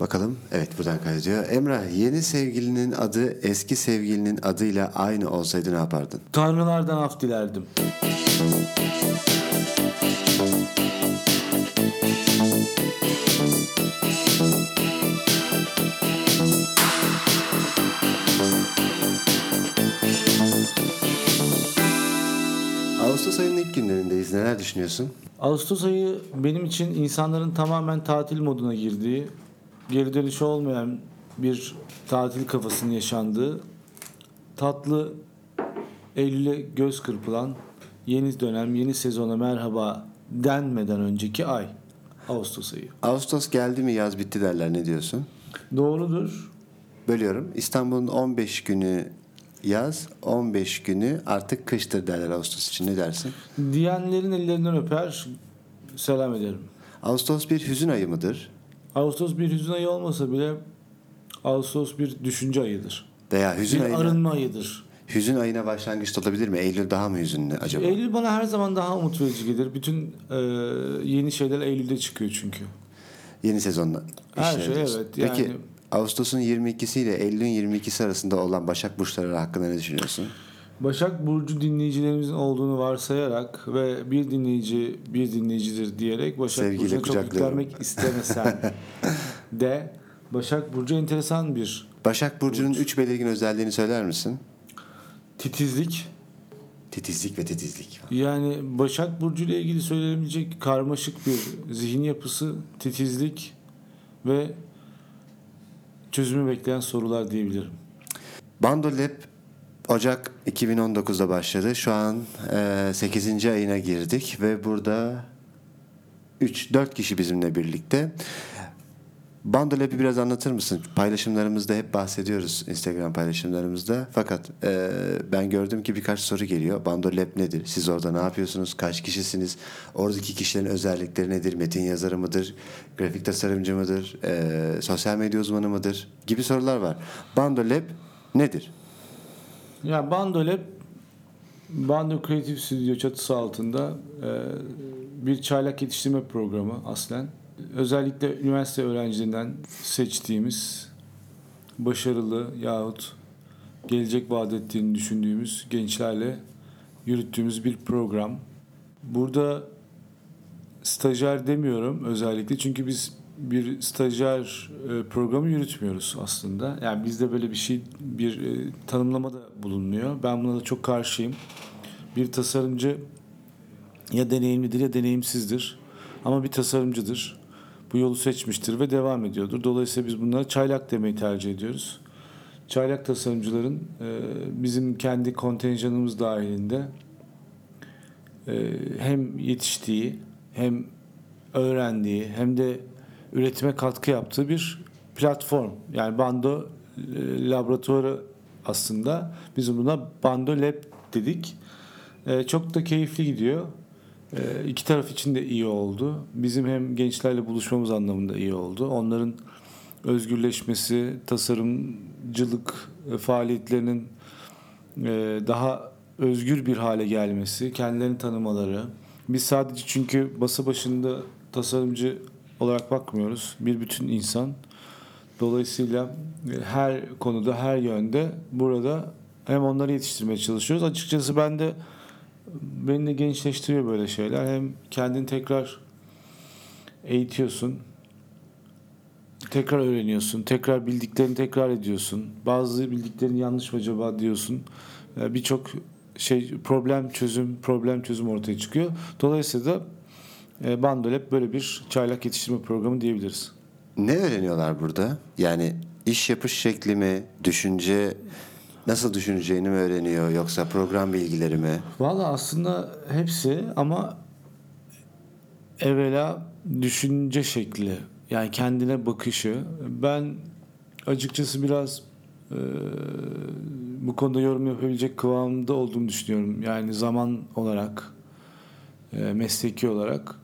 Bakalım. Evet buradan kaydediyor. Emrah yeni sevgilinin adı eski sevgilinin adıyla aynı olsaydı ne yapardın? Tanrılardan af dilerdim. Ağustos ayının ilk günlerindeyiz. Neler düşünüyorsun? Ağustos ayı benim için insanların tamamen tatil moduna girdiği, geri dönüşü olmayan bir tatil kafasının yaşandığı, tatlı Eylül'e göz kırpılan yeni dönem, yeni sezona merhaba denmeden önceki ay. Ağustos ayı. Ağustos geldi mi yaz bitti derler. Ne diyorsun? Doğrudur. Bölüyorum. İstanbul'un 15 günü yaz, 15 günü artık kıştır derler Ağustos için. Ne dersin? Diyenlerin ellerinden öper, selam ederim. Ağustos bir hüzün ayı mıdır? Ağustos bir hüzün ayı olmasa bile Ağustos bir düşünce ayıdır. Veya hüzün Bir ayına, arınma ayıdır. hüzün ayına başlangıçta olabilir mi? Eylül daha mı hüzünlü acaba? Eylül bana her zaman daha umut verici gelir. Bütün e, yeni şeyler Eylül'de çıkıyor çünkü. Yeni sezonda. Her şey, diyorsun. evet, Peki yani- Ağustos'un 22'si ile Eylül'ün 22'si arasında olan Başak Burçları hakkında ne düşünüyorsun? Başak Burcu dinleyicilerimizin olduğunu varsayarak ve bir dinleyici bir dinleyicidir diyerek Başak Sevgiyle Burcu'na çok yüklenmek istemesen de Başak Burcu enteresan bir Başak Burcu'nun 3 belirgin özelliğini söyler misin? titizlik. Titizlik ve titizlik. Yani Başak Burcu ile ilgili söylenebilecek karmaşık bir zihin yapısı, titizlik ve çözümü bekleyen sorular diyebilirim. Bando Lab Ocak 2019'da başladı. Şu an e, 8. ayına girdik ve burada 3-4 kişi bizimle birlikte. Bando Lab'i biraz anlatır mısın? Paylaşımlarımızda hep bahsediyoruz Instagram paylaşımlarımızda. Fakat e, ben gördüm ki birkaç soru geliyor. Bando Lab nedir? Siz orada ne yapıyorsunuz? Kaç kişisiniz? Oradaki kişilerin özellikleri nedir? Metin yazarı mıdır? Grafik tasarımcı mıdır? E, sosyal medya uzmanı mıdır? Gibi sorular var. Bando Lab nedir? Ya Bando Lab, Bando Creative Studio çatısı altında e, bir çaylak yetiştirme programı aslen. Özellikle üniversite öğrencilerinden seçtiğimiz başarılı yahut gelecek vaat ettiğini düşündüğümüz gençlerle yürüttüğümüz bir program. Burada stajyer demiyorum özellikle çünkü biz bir stajyer e, programı yürütmüyoruz aslında. Yani bizde böyle bir şey bir e, tanımlamada bulunmuyor. Ben buna da çok karşıyım. Bir tasarımcı ya deneyimlidir ya deneyimsizdir. Ama bir tasarımcıdır. Bu yolu seçmiştir ve devam ediyordur. Dolayısıyla biz bunlara çaylak demeyi tercih ediyoruz. Çaylak tasarımcıların e, bizim kendi kontenjanımız dahilinde hem yetiştiği hem öğrendiği hem de üretime katkı yaptığı bir platform. Yani Bando e, laboratuvarı aslında. Biz buna Bando Lab dedik. E, çok da keyifli gidiyor. E, iki taraf için de iyi oldu. Bizim hem gençlerle buluşmamız anlamında iyi oldu. Onların özgürleşmesi, tasarımcılık e, faaliyetlerinin daha özgür bir hale gelmesi, kendilerini tanımaları. Biz sadece çünkü basa başında tasarımcı olarak bakmıyoruz. Bir bütün insan. Dolayısıyla e, her konuda, her yönde burada hem onları yetiştirmeye çalışıyoruz. Açıkçası ben de beni de gençleştiriyor böyle şeyler. Hem kendini tekrar eğitiyorsun. Tekrar öğreniyorsun. Tekrar bildiklerini tekrar ediyorsun. Bazı bildiklerin yanlış mı acaba diyorsun. Birçok şey problem çözüm problem çözüm ortaya çıkıyor. Dolayısıyla e, Bandolep böyle bir çaylak yetiştirme programı diyebiliriz. Ne öğreniyorlar burada? Yani iş yapış şekli mi, düşünce nasıl düşüneceğini mi öğreniyor yoksa program bilgileri mi? Valla aslında hepsi ama evvela düşünce şekli yani kendine bakışı. Ben açıkçası biraz e, bu konuda yorum yapabilecek kıvamda olduğumu düşünüyorum. Yani zaman olarak, e, mesleki olarak.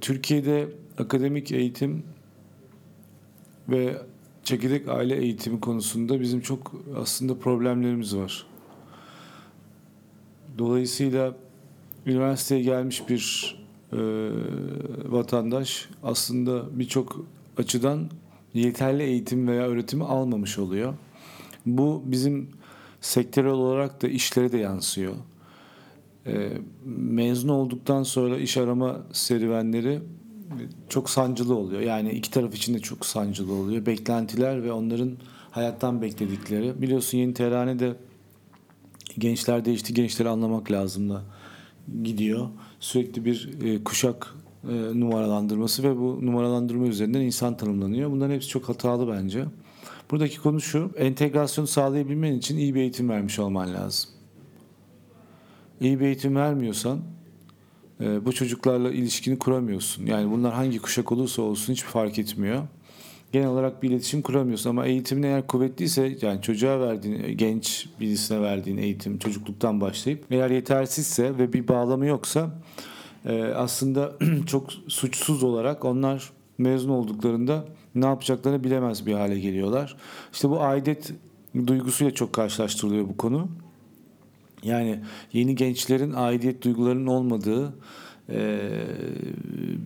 Türkiye'de akademik eğitim ve çekirdek aile eğitimi konusunda bizim çok aslında problemlerimiz var. Dolayısıyla üniversiteye gelmiş bir e, vatandaş aslında birçok açıdan yeterli eğitim veya öğretimi almamış oluyor. Bu bizim sektörel olarak da işlere de yansıyor. E, mezun olduktan sonra iş arama serüvenleri çok sancılı oluyor. Yani iki taraf için de çok sancılı oluyor. Beklentiler ve onların hayattan bekledikleri. Biliyorsun yeni terane gençler değişti, gençleri anlamak lazım da gidiyor. Sürekli bir e, kuşak e, numaralandırması ve bu numaralandırma üzerinden insan tanımlanıyor. Bunların hepsi çok hatalı bence. Buradaki konu şu, entegrasyonu sağlayabilmen için iyi bir eğitim vermiş olman lazım. İyi bir eğitim vermiyorsan e, bu çocuklarla ilişkini kuramıyorsun. Yani bunlar hangi kuşak olursa olsun hiçbir fark etmiyor. Genel olarak bir iletişim kuramıyorsun ama eğitimin eğer kuvvetliyse yani çocuğa verdiğin, genç birisine verdiğin eğitim çocukluktan başlayıp eğer yetersizse ve bir bağlamı yoksa e, aslında çok suçsuz olarak onlar mezun olduklarında ne yapacaklarını bilemez bir hale geliyorlar. İşte bu aidet duygusuyla çok karşılaştırılıyor bu konu. Yani yeni gençlerin aidiyet duygularının olmadığı, e,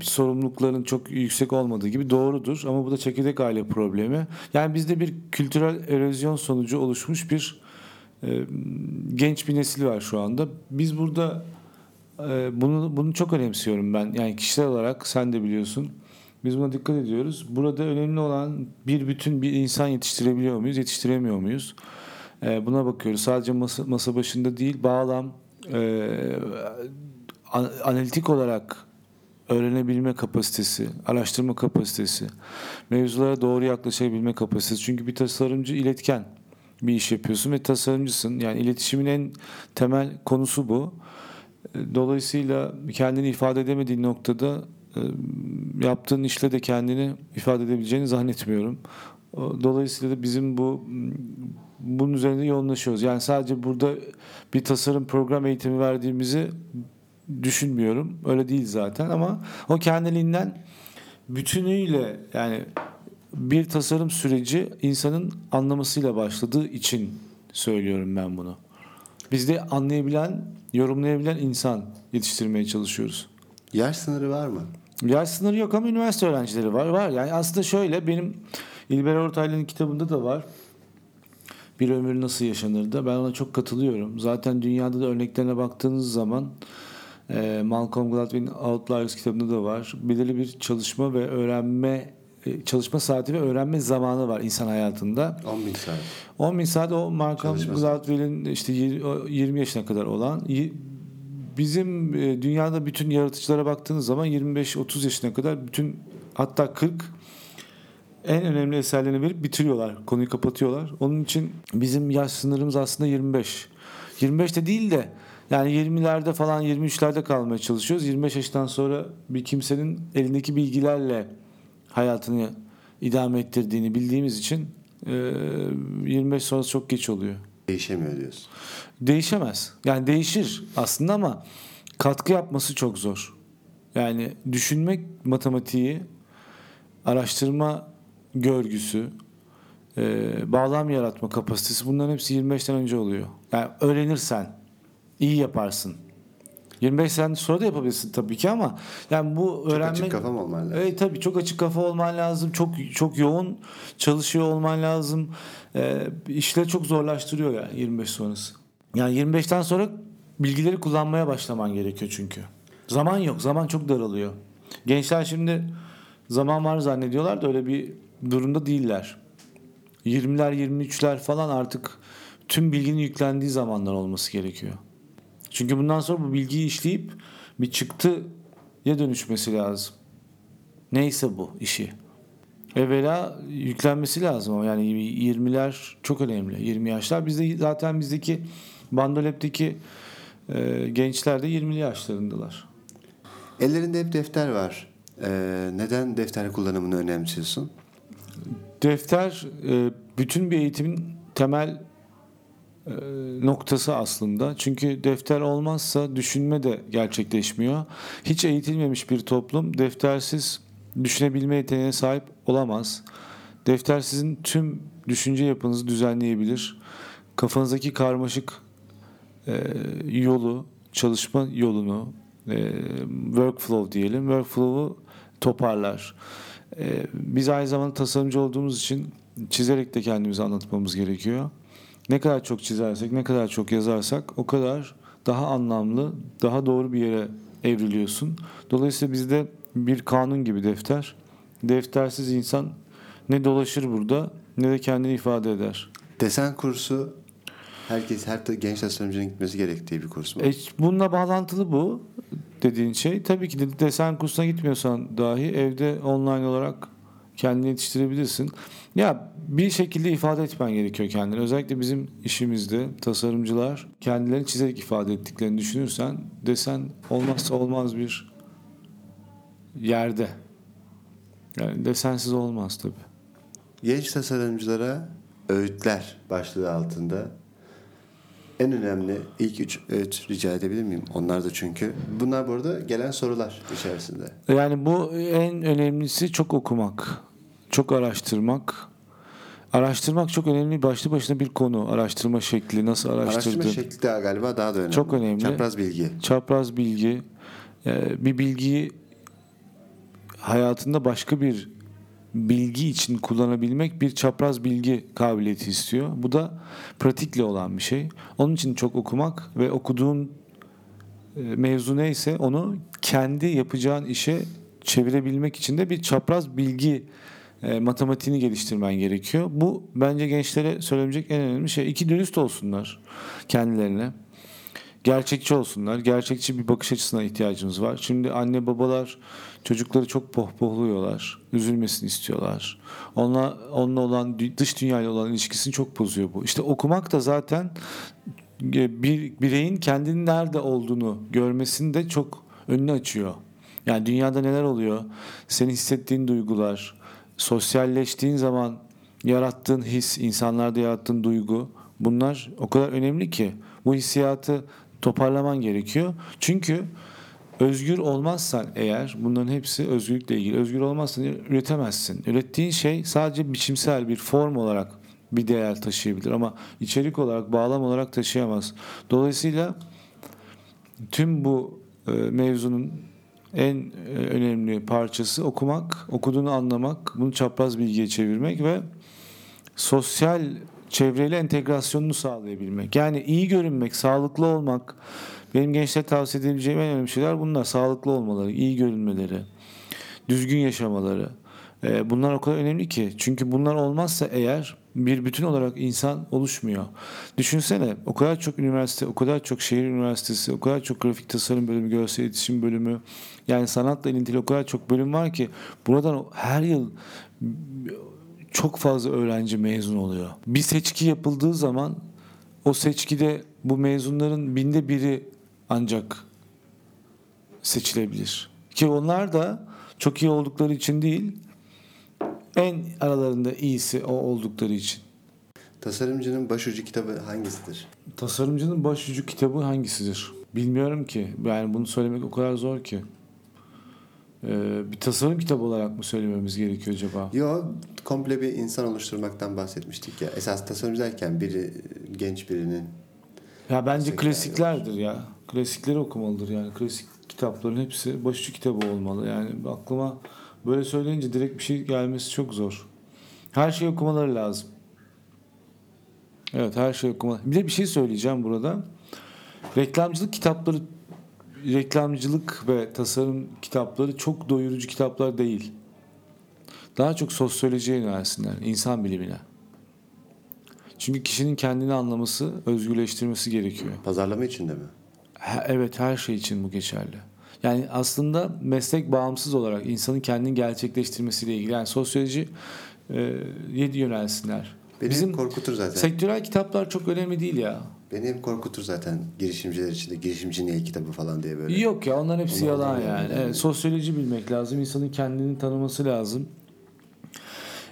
sorumlulukların çok yüksek olmadığı gibi doğrudur. Ama bu da çekirdek aile problemi. Yani bizde bir kültürel erozyon sonucu oluşmuş bir e, genç bir nesil var şu anda. Biz burada e, bunu bunu çok önemsiyorum ben. Yani kişisel olarak sen de biliyorsun. Biz buna dikkat ediyoruz. Burada önemli olan bir bütün bir insan yetiştirebiliyor muyuz, yetiştiremiyor muyuz? E, buna bakıyoruz. Sadece masa, masa başında değil, bağlam, e, analitik olarak öğrenebilme kapasitesi, araştırma kapasitesi, mevzulara doğru yaklaşabilme kapasitesi. Çünkü bir tasarımcı iletken bir iş yapıyorsun ve tasarımcısın. Yani iletişimin en temel konusu bu. Dolayısıyla kendini ifade edemediğin noktada e, yaptığın işle de kendini ifade edebileceğini zannetmiyorum. Dolayısıyla da bizim bu bunun üzerinde yoğunlaşıyoruz. Yani sadece burada bir tasarım program eğitimi verdiğimizi düşünmüyorum. Öyle değil zaten ama o kendiliğinden bütünüyle yani bir tasarım süreci insanın anlamasıyla başladığı için söylüyorum ben bunu. Biz de anlayabilen, yorumlayabilen insan yetiştirmeye çalışıyoruz. Yaş sınırı var mı? Yaş sınırı yok ama üniversite öğrencileri var. Var yani aslında şöyle benim İlber Ortaylı'nın kitabında da var. Bir ömür nasıl yaşanırdı? Ben ona çok katılıyorum. Zaten dünyada da örneklerine baktığınız zaman e, Malcolm Gladwell'in Outliers kitabında da var. Belirli bir çalışma ve öğrenme e, çalışma saati ve öğrenme zamanı var insan hayatında. 10 bin saat. 10 bin saat o Malcolm Gladwell'in işte 20 yaşına kadar olan bizim e, dünyada bütün yaratıcılara baktığınız zaman 25-30 yaşına kadar bütün hatta 40 en önemli eserlerini verip bitiriyorlar. Konuyu kapatıyorlar. Onun için bizim yaş sınırımız aslında 25. 25 de değil de yani 20'lerde falan 23'lerde kalmaya çalışıyoruz. 25 yaştan sonra bir kimsenin elindeki bilgilerle hayatını idame ettirdiğini bildiğimiz için 25 sonrası çok geç oluyor. Değişemiyor diyorsun. Değişemez. Yani değişir aslında ama katkı yapması çok zor. Yani düşünmek matematiği, araştırma görgüsü, bağlam yaratma kapasitesi bunların hepsi 25'ten önce oluyor. Yani öğrenirsen iyi yaparsın. 25 sene sonra da yapabilirsin tabii ki ama yani bu çok öğrenme açık kafa olman lazım? Evet tabii çok açık kafa olman lazım. Çok çok yoğun çalışıyor olman lazım. Ee, işleri çok zorlaştırıyor yani 25 sonrası. Yani 25'ten sonra bilgileri kullanmaya başlaman gerekiyor çünkü. Zaman yok. Zaman çok daralıyor. Gençler şimdi zaman var zannediyorlar da öyle bir durumda değiller. 20'ler 23'ler falan artık tüm bilginin yüklendiği zamanlar olması gerekiyor. Çünkü bundan sonra bu bilgiyi işleyip bir çıktıya dönüşmesi lazım. Neyse bu işi. Evvela yüklenmesi lazım ama yani 20'ler çok önemli. 20 yaşlar bizde zaten bizdeki Bandolep'teki e, gençler de 20'li yaşlarındalar. Ellerinde hep defter var. Ee, neden defter kullanımını önemsiyorsun? Defter e, bütün bir eğitimin temel e, noktası aslında. Çünkü defter olmazsa düşünme de gerçekleşmiyor. Hiç eğitilmemiş bir toplum deftersiz düşünebilme yeteneğine sahip olamaz. Defter sizin tüm düşünce yapınızı düzenleyebilir. Kafanızdaki karmaşık e, yolu, çalışma yolunu, workflow diyelim, workflow'u toparlar. E, biz aynı zamanda tasarımcı olduğumuz için çizerek de kendimizi anlatmamız gerekiyor. Ne kadar çok çizersek, ne kadar çok yazarsak o kadar daha anlamlı, daha doğru bir yere evriliyorsun. Dolayısıyla bizde bir kanun gibi defter. Deftersiz insan ne dolaşır burada ne de kendini ifade eder. Desen kursu herkes her genç tasarımcının gitmesi gerektiği bir kurs mu? E, bununla bağlantılı bu dediğin şey. Tabii ki de desen kursuna gitmiyorsan dahi evde online olarak kendini yetiştirebilirsin. Ya bir şekilde ifade etmen gerekiyor kendini. Özellikle bizim işimizde tasarımcılar kendilerini çizerek ifade ettiklerini düşünürsen desen olmazsa olmaz bir yerde. Yani desensiz olmaz tabii. Genç tasarımcılara öğütler başlığı altında en önemli ilk üç öğüt rica edebilir miyim? Onlar da çünkü. Bunlar bu arada gelen sorular içerisinde. Yani bu en önemlisi çok okumak, çok araştırmak. Araştırmak çok önemli başlı başına bir konu. Araştırma şekli, nasıl araştırdın? Araştırma şekli de galiba daha da önemli. Çok önemli. Çapraz bilgi. Çapraz bilgi. Ee, Bir bilgiyi hayatında başka bir bilgi için kullanabilmek bir çapraz bilgi kabiliyeti istiyor. Bu da pratikle olan bir şey. Onun için çok okumak ve okuduğun e, mevzu neyse onu kendi yapacağın işe çevirebilmek için de bir çapraz bilgi e, matematiğini geliştirmen gerekiyor. Bu bence gençlere söylenecek en önemli şey. İki dürüst olsunlar kendilerine. Gerçekçi olsunlar. Gerçekçi bir bakış açısına ihtiyacımız var. Şimdi anne babalar çocukları çok pohpohluyorlar. Üzülmesini istiyorlar. Onunla, onunla olan dış dünyayla olan ilişkisini çok bozuyor bu. İşte okumak da zaten e, bir bireyin kendinin nerede olduğunu görmesini de çok önünü açıyor. Yani dünyada neler oluyor? Senin hissettiğin duygular, sosyalleştiğin zaman yarattığın his, insanlarda yarattığın duygu bunlar o kadar önemli ki bu hissiyatı toparlaman gerekiyor. Çünkü özgür olmazsan eğer bunların hepsi özgürlükle ilgili. Özgür olmazsan üretemezsin. Ürettiğin şey sadece biçimsel bir form olarak bir değer taşıyabilir ama içerik olarak, bağlam olarak taşıyamaz. Dolayısıyla tüm bu e, mevzunun en e, önemli parçası okumak, okuduğunu anlamak, bunu çapraz bilgiye çevirmek ve sosyal çevreyle entegrasyonunu sağlayabilmek. Yani iyi görünmek, sağlıklı olmak, benim gençlere tavsiye edebileceğim en önemli şeyler bunlar. Sağlıklı olmaları, iyi görünmeleri, düzgün yaşamaları. Ee, bunlar o kadar önemli ki. Çünkü bunlar olmazsa eğer bir bütün olarak insan oluşmuyor. Düşünsene o kadar çok üniversite, o kadar çok şehir üniversitesi, o kadar çok grafik tasarım bölümü, görsel iletişim bölümü, yani sanatla ilintili o kadar çok bölüm var ki buradan her yıl çok fazla öğrenci mezun oluyor. Bir seçki yapıldığı zaman o seçkide bu mezunların binde biri ancak seçilebilir. Ki onlar da çok iyi oldukları için değil, en aralarında iyisi o oldukları için. Tasarımcının başucu kitabı hangisidir? Tasarımcının başucu kitabı hangisidir? Bilmiyorum ki. Yani bunu söylemek o kadar zor ki. Ee, bir tasarım kitabı olarak mı söylememiz gerekiyor acaba? Yo, komple bir insan oluşturmaktan bahsetmiştik ya. Esas tasarımcı derken biri genç birinin Ya bence klasiklerdir ya. Klasikleri okumalıdır yani. Klasik kitapların hepsi başucu kitabı olmalı. Yani aklıma böyle söyleyince direkt bir şey gelmesi çok zor. Her şeyi okumaları lazım. Evet her şeyi okumalı. Bir de bir şey söyleyeceğim burada. Reklamcılık kitapları reklamcılık ve tasarım kitapları çok doyurucu kitaplar değil. Daha çok sosyolojiye yönelsinler, insan bilimine. Çünkü kişinin kendini anlaması, özgürleştirmesi gerekiyor. pazarlama içinde mi? Evet her şey için bu geçerli. Yani aslında meslek bağımsız olarak insanın kendini gerçekleştirmesiyle ilgili. Yani sosyoloji e, yedi yönelsinler. Beni Bizim korkutur zaten. sektörel kitaplar çok önemli değil ya. Beni hep korkutur zaten girişimciler içinde. Girişimci niye kitabı falan diye böyle. Yok ya onların hepsi Onlar yalan yani. yani. Evet, sosyoloji bilmek lazım. insanın kendini tanıması lazım.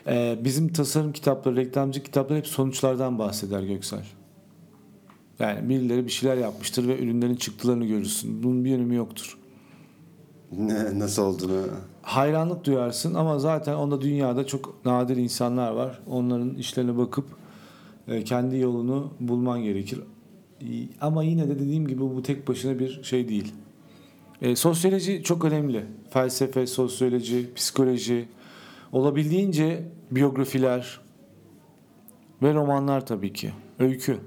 Ee, bizim tasarım kitapları, reklamcı kitapları hep sonuçlardan bahseder Göksel. Yani birileri bir şeyler yapmıştır ve ürünlerin çıktılarını görürsün. Bunun bir önemi yoktur. Ne, nasıl olduğunu. Hayranlık duyarsın ama zaten onda dünyada çok nadir insanlar var. Onların işlerine bakıp e, kendi yolunu bulman gerekir. Ama yine de dediğim gibi bu tek başına bir şey değil. E, sosyoloji çok önemli. Felsefe, sosyoloji, psikoloji, Olabildiğince biyografiler ve romanlar tabii ki. Öykü.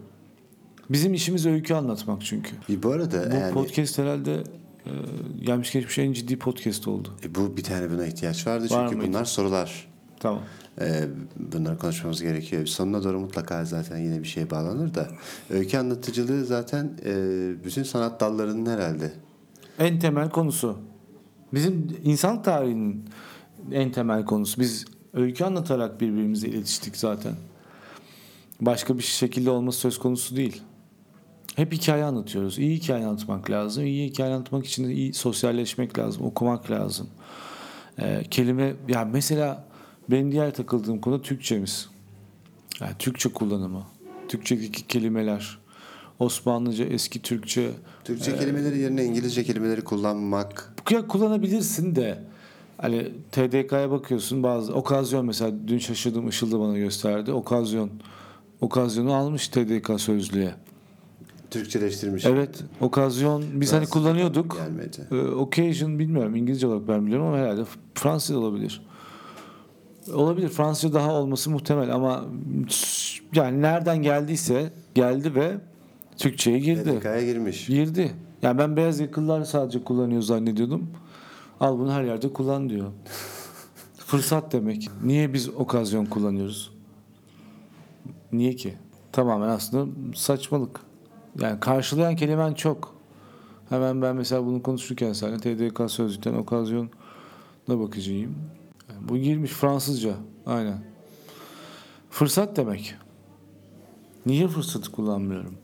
Bizim işimiz öykü anlatmak çünkü. E, bu arada Bu yani podcast herhalde e, gelmiş geçmiş en ciddi podcast oldu. e, bu bir tane buna ihtiyaç vardı Var çünkü mıydı? bunlar sorular. Tamam. Ee, bunları konuşmamız gerekiyor. Sonuna doğru mutlaka zaten yine bir şeye bağlanır da. Öykü anlatıcılığı zaten e, bütün sanat dallarının herhalde. En temel konusu. Bizim insan tarihinin en temel konusu. Biz öykü anlatarak birbirimize iletiştik zaten. Başka bir şekilde olması söz konusu değil. Hep hikaye anlatıyoruz. İyi hikaye anlatmak lazım. İyi hikaye anlatmak için de iyi sosyalleşmek lazım. Okumak lazım. Ee, kelime ya mesela benim diğer takıldığım konu Türkçemiz. Yani Türkçe kullanımı. Türkçedeki kelimeler. Osmanlıca, eski Türkçe, Türkçe kelimeleri yerine İngilizce kelimeleri kullanmak. ya kullanabilirsin de hani TDK'ya bakıyorsun bazı okazyon mesela dün şaşırdım Işıl'da bana gösterdi. Okazyon. Okazyonu almış TDK sözlüğe. Türkçeleştirmiş. Evet, okazyon biz hani Biraz kullanıyorduk. Gelmedi. Ee, occasion bilmiyorum İngilizce olarak ben biliyorum ama herhalde Fransızca olabilir. Olabilir. Fransızca daha olması muhtemel ama yani nereden geldiyse geldi ve Türkçe'ye girdi. TDK'ya girmiş. Girdi. Yani ben beyaz yakalılar sadece kullanıyor zannediyordum. Al bunu her yerde kullan diyor. Fırsat demek. Niye biz okazyon kullanıyoruz? Niye ki? Tamamen aslında saçmalık. Yani karşılayan kelimen çok. Hemen ben mesela bunu konuşurken seninle TDK sözlükten okazyona bakacağım. Yani bu girmiş Fransızca. Aynen. Fırsat demek. Niye fırsatı kullanmıyorum?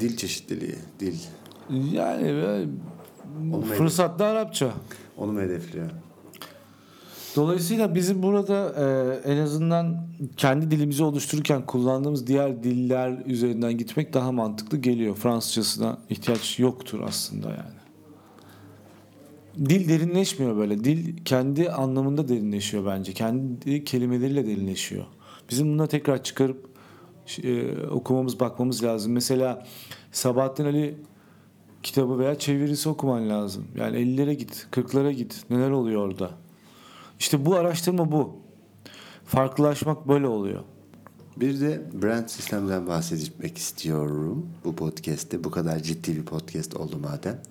Dil çeşitliliği. Dil. Yani Onu mu fırsat da Arapça. Onu mu hedefliyor? Dolayısıyla bizim burada e, en azından kendi dilimizi oluştururken kullandığımız diğer diller üzerinden gitmek daha mantıklı geliyor. Fransızcasına ihtiyaç yoktur aslında yani. Dil derinleşmiyor böyle. Dil kendi anlamında derinleşiyor bence. Kendi kelimeleriyle derinleşiyor. Bizim buna tekrar çıkarıp e, okumamız, bakmamız lazım. Mesela Sabahattin Ali kitabı veya çevirisi okuman lazım. Yani 50'lere git, 40'lara git. Neler oluyor orada? İşte bu araştırma bu. Farklılaşmak böyle oluyor. Bir de brand sistemden bahsetmek istiyorum bu podcast'te. Bu kadar ciddi bir podcast oldu madem.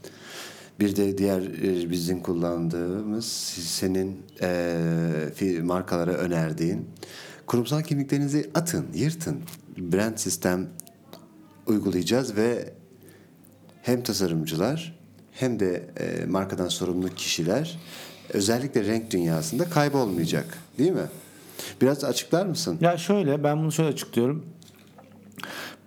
Bir de diğer e, bizim kullandığımız senin e, markalara önerdiğin kurumsal kimliklerinizi atın, yırtın. Brand sistem uygulayacağız ve hem tasarımcılar hem de e, markadan sorumlu kişiler özellikle renk dünyasında kaybolmayacak. Değil mi? Biraz açıklar mısın? Ya şöyle ben bunu şöyle açıklıyorum.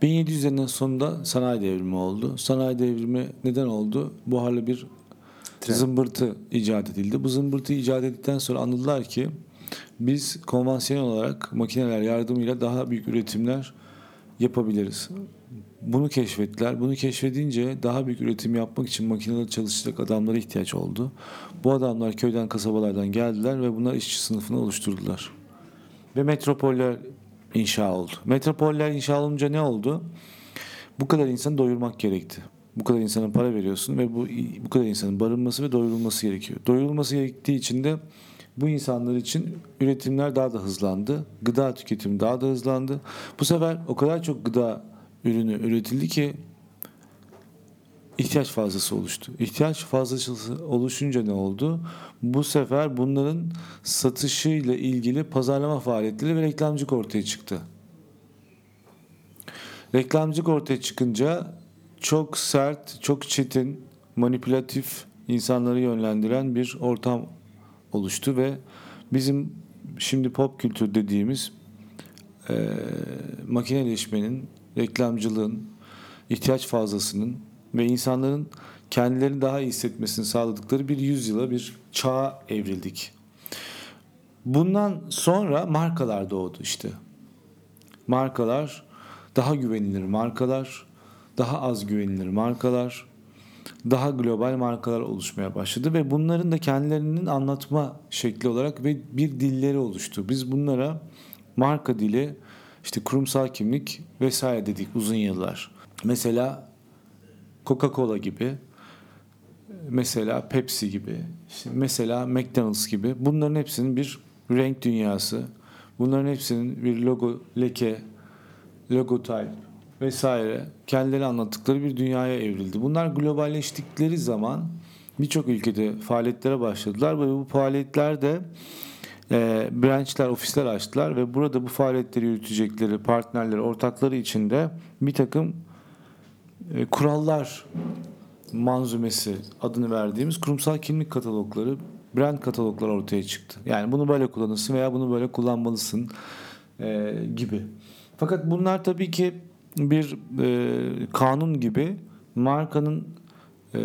1700'lerin sonunda sanayi devrimi oldu. Sanayi devrimi neden oldu? Buharlı bir Tren. zımbırtı icat edildi. Bu zımbırtı icat edildikten sonra anladılar ki biz konvansiyonel olarak makineler yardımıyla daha büyük üretimler yapabiliriz. Bunu keşfettiler. Bunu keşfedince daha büyük üretim yapmak için makineleri çalışacak adamlara ihtiyaç oldu. Bu adamlar köyden kasabalardan geldiler ve bunlar işçi sınıfını oluşturdular. Ve metropoller inşa oldu. Metropoller inşa olunca ne oldu? Bu kadar insanı doyurmak gerekti. Bu kadar insana para veriyorsun ve bu bu kadar insanın barınması ve doyurulması gerekiyor. Doyurulması gerektiği için de bu insanlar için üretimler daha da hızlandı. Gıda tüketimi daha da hızlandı. Bu sefer o kadar çok gıda ürünü üretildi ki ihtiyaç fazlası oluştu. İhtiyaç fazlası oluşunca ne oldu? Bu sefer bunların satışıyla ilgili pazarlama faaliyetleri ve reklamcılık ortaya çıktı. Reklamcılık ortaya çıkınca çok sert, çok çetin, manipülatif insanları yönlendiren bir ortam oluştu ve bizim şimdi pop kültür dediğimiz e, makineleşmenin, reklamcılığın, ihtiyaç fazlasının ve insanların kendilerini daha iyi hissetmesini sağladıkları bir yüzyıla bir çağa evrildik. Bundan sonra markalar doğdu işte. Markalar daha güvenilir markalar, daha az güvenilir markalar, daha global markalar oluşmaya başladı ve bunların da kendilerinin anlatma şekli olarak ve bir dilleri oluştu. Biz bunlara marka dili, işte kurumsal kimlik vesaire dedik uzun yıllar. Mesela Coca-Cola gibi mesela Pepsi gibi, işte mesela McDonald's gibi bunların hepsinin bir renk dünyası, bunların hepsinin bir logo, leke, logotype vesaire kendileri anlattıkları bir dünyaya evrildi. Bunlar globalleştikleri zaman birçok ülkede faaliyetlere başladılar ve bu faaliyetlerde e, branchler, ofisler açtılar ve burada bu faaliyetleri yürütecekleri partnerleri, ortakları içinde bir takım e, kurallar manzumesi adını verdiğimiz kurumsal kimlik katalogları, brand katalogları ortaya çıktı. Yani bunu böyle kullanırsın veya bunu böyle kullanmalısın e, gibi. Fakat bunlar tabii ki bir e, kanun gibi markanın e,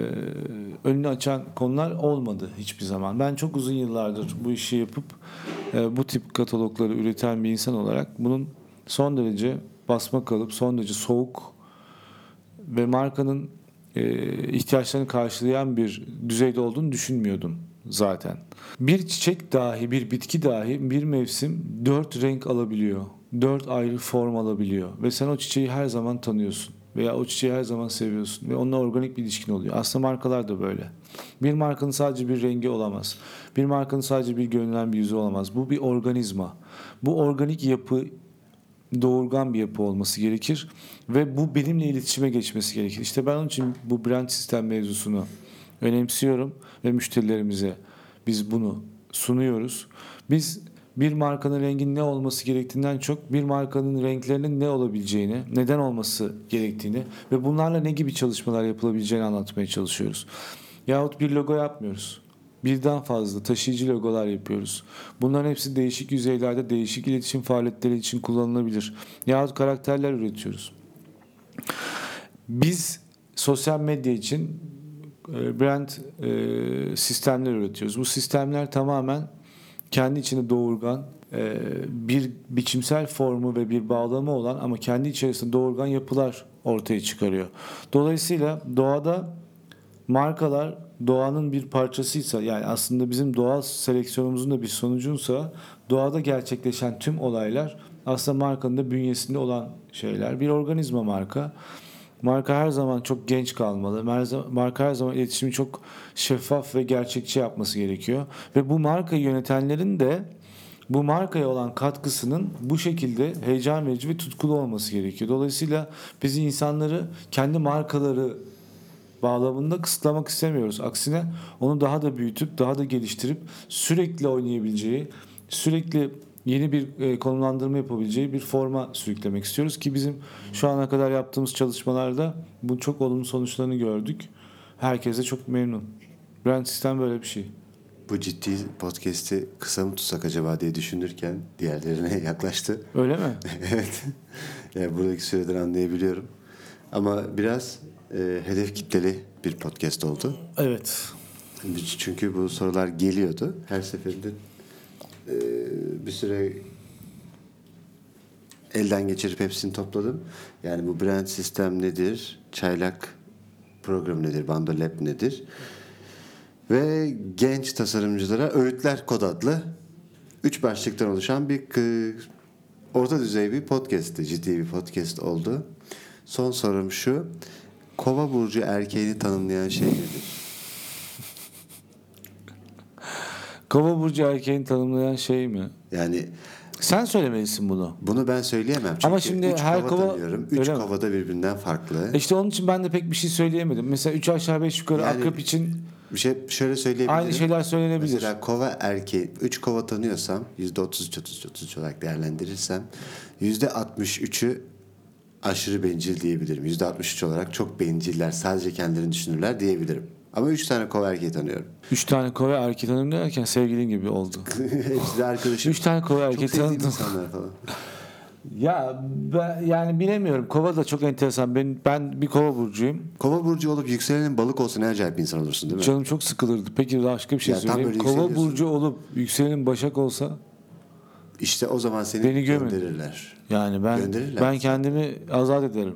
önünü açan konular olmadı hiçbir zaman. Ben çok uzun yıllardır bu işi yapıp e, bu tip katalogları üreten bir insan olarak bunun son derece basma kalıp son derece soğuk ve markanın e, ihtiyaçlarını karşılayan bir düzeyde olduğunu düşünmüyordum zaten. Bir çiçek dahi, bir bitki dahi bir mevsim dört renk alabiliyor. Dört ayrı form alabiliyor. Ve sen o çiçeği her zaman tanıyorsun. Veya o çiçeği her zaman seviyorsun. Ve onunla organik bir ilişkin oluyor. Aslında markalar da böyle. Bir markanın sadece bir rengi olamaz. Bir markanın sadece bir görünen bir yüzü olamaz. Bu bir organizma. Bu organik yapı doğurgan bir yapı olması gerekir ve bu benimle iletişime geçmesi gerekir. İşte ben onun için bu brand sistem mevzusunu önemsiyorum ve müşterilerimize biz bunu sunuyoruz. Biz bir markanın renginin ne olması gerektiğinden çok bir markanın renklerinin ne olabileceğini, neden olması gerektiğini ve bunlarla ne gibi çalışmalar yapılabileceğini anlatmaya çalışıyoruz. Yahut bir logo yapmıyoruz. Birden fazla taşıyıcı logolar yapıyoruz. Bunların hepsi değişik yüzeylerde değişik iletişim faaliyetleri için kullanılabilir. Yahut karakterler üretiyoruz. Biz sosyal medya için e, brand e, sistemler üretiyoruz. Bu sistemler tamamen kendi içinde doğurgan e, bir biçimsel formu ve bir bağlamı olan ama kendi içerisinde doğurgan yapılar ortaya çıkarıyor. Dolayısıyla doğada markalar doğanın bir parçasıysa yani aslında bizim doğal seleksiyonumuzun da bir sonucunsa doğada gerçekleşen tüm olaylar aslında markanın da bünyesinde olan şeyler. Bir organizma marka. Marka her zaman çok genç kalmalı. Marka her zaman iletişimi çok şeffaf ve gerçekçi yapması gerekiyor. Ve bu markayı yönetenlerin de bu markaya olan katkısının bu şekilde heyecan verici ve tutkulu olması gerekiyor. Dolayısıyla biz insanları kendi markaları bağlamında kısıtlamak istemiyoruz. Aksine onu daha da büyütüp daha da geliştirip sürekli oynayabileceği, sürekli yeni bir e, konumlandırma yapabileceği bir forma sürüklemek istiyoruz ki bizim şu ana kadar yaptığımız çalışmalarda bu çok olumlu sonuçlarını gördük. Herkes de çok memnun. Brand sistem böyle bir şey. Bu ciddi podcast'i kısa mı tutsak acaba diye düşünürken diğerlerine yaklaştı. Öyle mi? evet. Yani buradaki süreden anlayabiliyorum. Ama biraz e, hedef kitleli bir podcast oldu. Evet. Çünkü bu sorular geliyordu. Her seferinde e, bir süre elden geçirip hepsini topladım. Yani bu brand sistem nedir? Çaylak program nedir? Bando Lab nedir? Ve genç tasarımcılara Öğütler Kod adlı üç başlıktan oluşan bir orta düzey bir podcast'ti. Ciddi bir podcast oldu. Son sorum şu. Kova burcu erkeğini tanımlayan şey nedir? Kova burcu erkeğini tanımlayan şey mi? Yani sen söylemelisin bunu. Bunu ben söyleyemem. Çünkü Ama şimdi üç her kova, kova tanıyorum. Üç kova da birbirinden farklı. İşte onun için ben de pek bir şey söyleyemedim. Mesela üç aşağı beş yukarı yani, akrep için bir şey şöyle söyleyebilirim. Aynı şeyler söylenebilir. Mesela kova erkeği üç kova tanıyorsam yüzde otuz üç otuz otuz olarak değerlendirirsem yüzde altmış üçü aşırı bencil diyebilirim. Yüzde altmış üç olarak çok benciller. Sadece kendilerini düşünürler diyebilirim. Ama üç tane kova erkeği tanıyorum. Üç tane kova erkeği tanıyorum derken sevgilin gibi oldu. Hepsi de arkadaşım. Üç tane kova erkeği tanıdım. insanlar falan. Ya ben, yani bilemiyorum. Kova da çok enteresan. Ben ben bir kova burcuyum. Kova burcu olup yükselenin balık olsa ne acayip bir insan olursun değil mi? Canım çok sıkılırdı. Peki başka bir şey ya, söyleyeyim. Kova burcu olup yükselenin başak olsa işte o zaman seni Beni gönderirler. Yani ben ben kendimi azat ederim.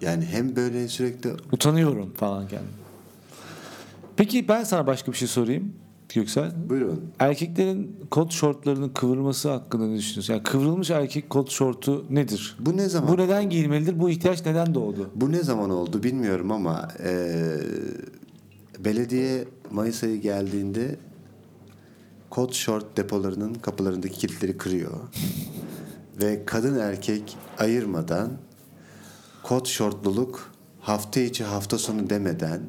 Yani hem böyle sürekli utanıyorum falan kendim. Peki ben sana başka bir şey sorayım. Göksel. Buyurun. Erkeklerin kot şortlarının kıvırması hakkında ne düşünüyorsun? Yani kıvrılmış erkek kot şortu nedir? Bu ne zaman? Bu neden giyilmelidir? Bu ihtiyaç neden doğdu? Bu ne zaman oldu bilmiyorum ama e, belediye Mayıs ayı geldiğinde kot short depolarının kapılarındaki kilitleri kırıyor. Ve kadın erkek ayırmadan kot şortluluk hafta içi hafta sonu demeden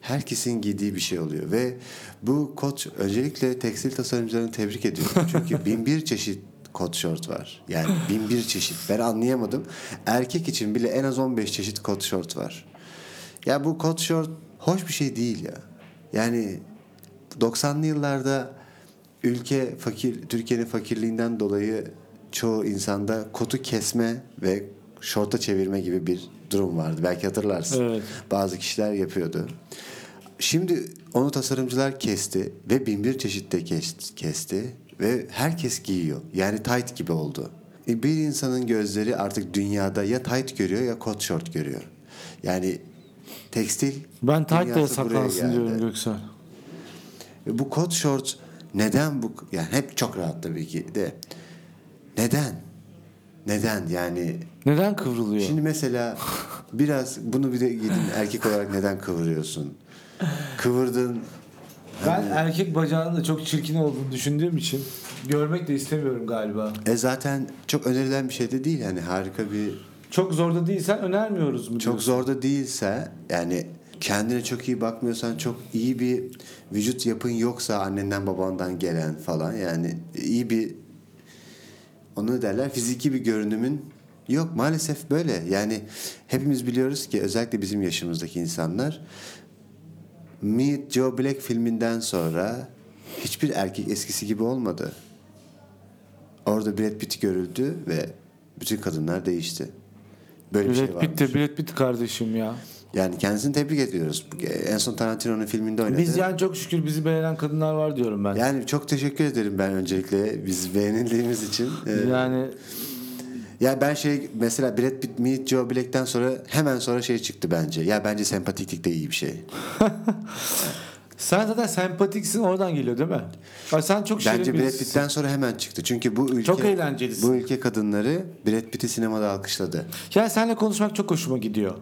herkesin giydiği bir şey oluyor ve bu kot öncelikle tekstil tasarımcılarını tebrik ediyorum. Çünkü bin bir çeşit kot şort var. Yani bin bir çeşit. Ben anlayamadım. Erkek için bile en az 15 çeşit kot şort var. Ya bu kot şort hoş bir şey değil ya. Yani 90'lı yıllarda ülke fakir Türkiye'nin fakirliğinden dolayı çoğu insanda kotu kesme ve şorta çevirme gibi bir durum vardı. Belki hatırlarsın. Evet. Bazı kişiler yapıyordu. Şimdi onu tasarımcılar kesti ve bin bir çeşitte kes- kesti ve herkes giyiyor. Yani tight gibi oldu. E, Bir insanın gözleri artık dünyada ya tight görüyor ya kot şort görüyor. Yani tekstil Ben tight da geldi. diyorum Göksel. E, Bu kot short neden bu yani hep çok rahat tabii ki de neden? Neden yani Neden kıvrılıyor? şimdi mesela biraz bunu bir de gidin erkek olarak neden kıvırıyorsun? Kıvırdın ben erkek bacağının da çok çirkin olduğunu düşündüğüm için görmek de istemiyorum galiba. e zaten çok önerilen bir şey de değil yani harika bir Çok zor da değilsen önermiyoruz mu çok diyorsun? zor da değilse yani kendine çok iyi bakmıyorsan çok iyi bir vücut yapın yoksa annenden babandan gelen falan yani iyi bir onu derler fiziki bir görünümün yok maalesef böyle yani hepimiz biliyoruz ki özellikle bizim yaşımızdaki insanlar Meet Joe Black filminden sonra hiçbir erkek eskisi gibi olmadı. Orada Brad Pitt görüldü ve bütün kadınlar değişti. Böyle bir şey Brad varmış. Pitt de Brad Pitt kardeşim ya. Yani kendisini tebrik ediyoruz. En son Tarantino'nun filminde oynadı. Biz yani çok şükür bizi beğenen kadınlar var diyorum ben. Yani çok teşekkür ederim ben öncelikle biz beğenildiğimiz için. Ee, Yani ya ben şey mesela Brad Pitt Meet Joe Black'ten sonra hemen sonra şey çıktı bence. Ya bence sempatiklik de iyi bir şey. sen zaten sempatiksin oradan geliyor değil mi? Ya sen çok şirin Bence Brad. Pitt'ten sonra hemen çıktı. Çünkü bu ülke Çok eğlencelisin. bu ülke kadınları Brad Pitt'i sinemada alkışladı. Yani seninle konuşmak çok hoşuma gidiyor.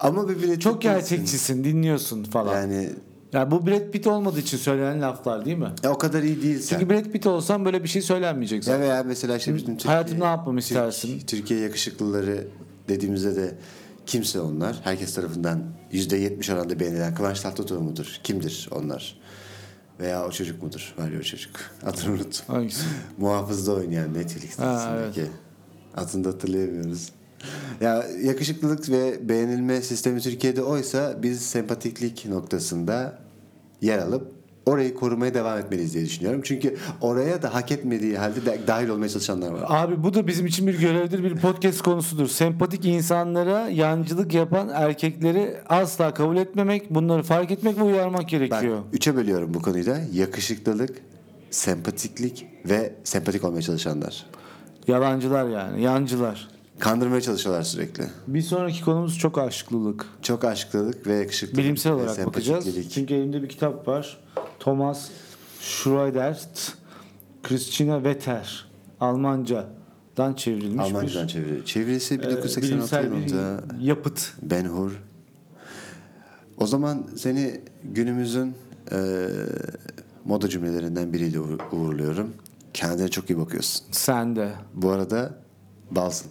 Ama bir Brad Çok gerçekçisin, dinliyorsun falan. Yani, Yani bu Brad Pitt olmadığı için söylenen laflar değil mi? ya o kadar iyi değilsen. Çünkü Brad Pitt olsan böyle bir şey söylenmeyecek Ya zaten. veya mesela işte bizim Türkiye, Hayatımda ne yapmamı istersin? Türkiye yakışıklıları dediğimizde de kimse onlar. Herkes tarafından %70 oranda beğenilen Kıvanç Tatlıtuğ mudur? Kimdir onlar? Veya o çocuk mudur? Var ya o çocuk. Adını unuttum. Hangisi? Muhafızda oynayan Netflix dizisindeki. Adını da hatırlayamıyoruz. Ya yakışıklılık ve beğenilme sistemi Türkiye'de oysa biz sempatiklik noktasında yer alıp orayı korumaya devam etmeliyiz diye düşünüyorum. Çünkü oraya da hak etmediği halde de dahil olmaya çalışanlar var. Abi bu da bizim için bir görevdir, bir podcast konusudur. Sempatik insanlara yancılık yapan erkekleri asla kabul etmemek, bunları fark etmek ve uyarmak gerekiyor. üçe bölüyorum bu konuyu da. Yakışıklılık, sempatiklik ve sempatik olmaya çalışanlar. Yalancılar yani, yancılar. Kandırmaya çalışıyorlar sürekli. Bir sonraki konumuz çok aşıklılık. Çok aşıklılık ve yakışıklılık. Bilimsel olarak bakacağız. Çünkü elimde bir kitap var. Thomas Schreidert, Christina Wetter, Almancadan çevrilmiş Almancadan bir çeviri. Çevirisi e, 1986 bilimsel yılında yapıt. Ben Hur. O zaman seni günümüzün e, moda cümlelerinden biriyle uğur- uğurluyorum. Kendine çok iyi bakıyorsun. Sen de. Bu arada balsın.